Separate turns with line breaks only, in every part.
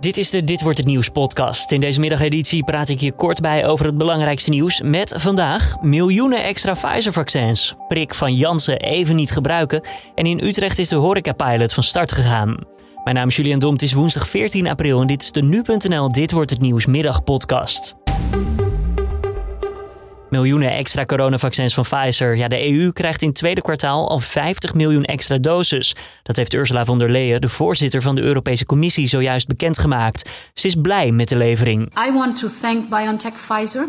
Dit is de Dit wordt het nieuws podcast. In deze middageditie praat ik je kort bij over het belangrijkste nieuws met vandaag miljoenen extra Pfizer-vaccins. Prik van Janssen even niet gebruiken en in Utrecht is de horeca-pilot van start gegaan. Mijn naam is Julian Dom, het is woensdag 14 april en dit is de Nu.nl Dit wordt het nieuws middagpodcast. Miljoenen extra coronavaccins van Pfizer. Ja, de EU krijgt in het tweede kwartaal al 50 miljoen extra doses. Dat heeft Ursula von der Leyen, de voorzitter van de Europese Commissie, zojuist bekendgemaakt. Ze is blij met de levering.
I want to thank BioNTech Pfizer.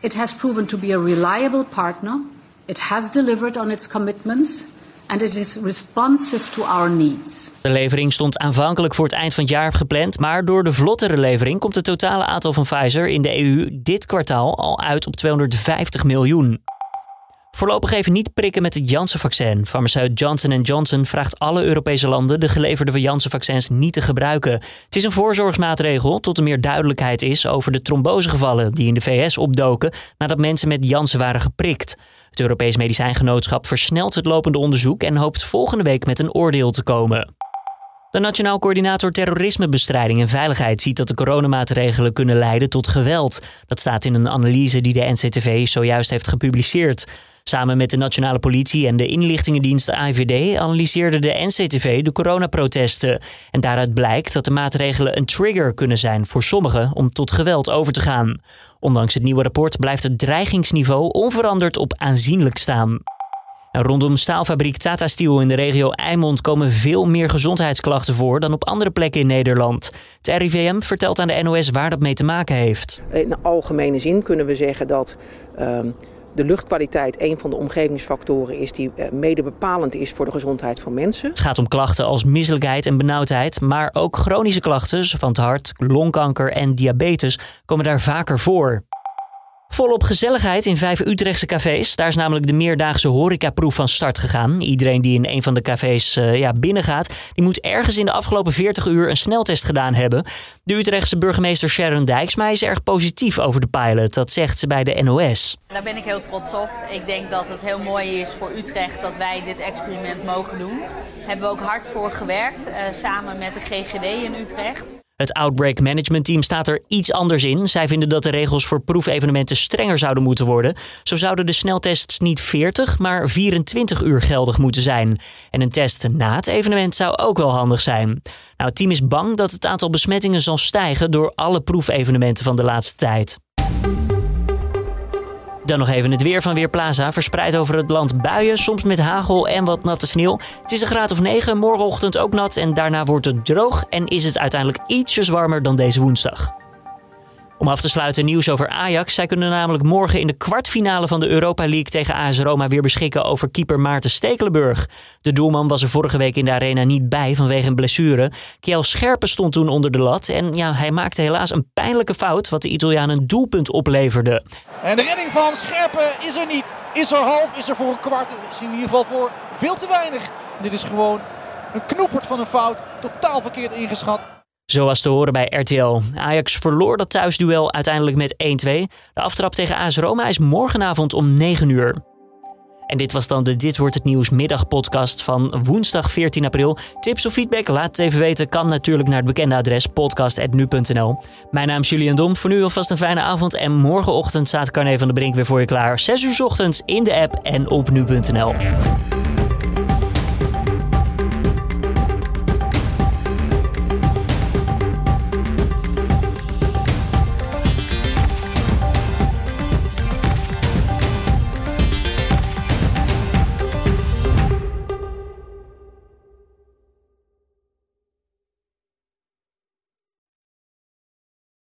It has proven to be a reliable partner. It has delivered on its commitments and it is responsive to our needs.
De levering stond aanvankelijk voor het eind van het jaar gepland, maar door de vlottere levering komt het totale aantal van Pfizer in de EU dit kwartaal al uit op 250 miljoen. Voorlopig even niet prikken met het Janssen-vaccin. Farmaceut Johnson Johnson vraagt alle Europese landen de geleverde Janssen-vaccins niet te gebruiken. Het is een voorzorgsmaatregel tot er meer duidelijkheid is over de trombosegevallen die in de VS opdoken nadat mensen met Janssen waren geprikt. Het Europees Medicijngenootschap versnelt het lopende onderzoek en hoopt volgende week met een oordeel te komen. De Nationaal Coördinator Terrorismebestrijding en Veiligheid ziet dat de coronamaatregelen kunnen leiden tot geweld. Dat staat in een analyse die de NCTV zojuist heeft gepubliceerd. Samen met de Nationale Politie en de inlichtingendienst AIVD analyseerde de NCTV de coronaprotesten. En daaruit blijkt dat de maatregelen een trigger kunnen zijn voor sommigen om tot geweld over te gaan. Ondanks het nieuwe rapport blijft het dreigingsniveau onveranderd op aanzienlijk staan. Rondom staalfabriek Tata Steel in de regio Eimond komen veel meer gezondheidsklachten voor dan op andere plekken in Nederland. Het RIVM vertelt aan de NOS waar dat mee te maken heeft.
In algemene zin kunnen we zeggen dat ehm, de luchtkwaliteit een van de omgevingsfactoren is die eh, mede bepalend is voor de gezondheid van mensen.
Het gaat om klachten als misselijkheid en benauwdheid, maar ook chronische klachten van het hart, longkanker en diabetes komen daar vaker voor. Volop gezelligheid in vijf Utrechtse cafés. Daar is namelijk de meerdaagse horecaproef van start gegaan. Iedereen die in een van de cafés uh, ja, binnengaat, die moet ergens in de afgelopen 40 uur een sneltest gedaan hebben. De Utrechtse burgemeester Sharon Dijksma is erg positief over de pilot. Dat zegt ze bij de NOS.
Daar ben ik heel trots op. Ik denk dat het heel mooi is voor Utrecht dat wij dit experiment mogen doen. Daar hebben we ook hard voor gewerkt, uh, samen met de GGD in Utrecht.
Het Outbreak Management Team staat er iets anders in. Zij vinden dat de regels voor proefevenementen strenger zouden moeten worden. Zo zouden de sneltests niet 40, maar 24 uur geldig moeten zijn. En een test na het evenement zou ook wel handig zijn. Nou, het team is bang dat het aantal besmettingen zal stijgen door alle proefevenementen van de laatste tijd. Dan nog even het weer van Weerplaza. Verspreid over het land buien, soms met hagel en wat natte sneeuw. Het is een graad of 9, morgenochtend ook nat en daarna wordt het droog en is het uiteindelijk ietsjes warmer dan deze woensdag. Om af te sluiten nieuws over Ajax. Zij kunnen namelijk morgen in de kwartfinale van de Europa League tegen AS Roma weer beschikken over keeper Maarten Stekelenburg. De doelman was er vorige week in de arena niet bij vanwege een blessure. Kiel Scherpen stond toen onder de lat en ja, hij maakte helaas een pijnlijke fout wat de Italiaan een doelpunt opleverde.
En de redding van Scherpen is er niet. Is er half, is er voor een kwart. Is in ieder geval voor veel te weinig. Dit is gewoon een knoepert van een fout. Totaal verkeerd ingeschat.
Zoals te horen bij RTL. Ajax verloor dat thuisduel uiteindelijk met 1-2. De aftrap tegen AS Roma is morgenavond om 9 uur. En dit was dan de Dit Wordt Het Nieuws middagpodcast van woensdag 14 april. Tips of feedback, laat het even weten. Kan natuurlijk naar het bekende adres podcast.nu.nl. Mijn naam is Julian Dom. Voor nu alvast een fijne avond. En morgenochtend staat Carne van de Brink weer voor je klaar. 6 uur ochtends in de app en op nu.nl.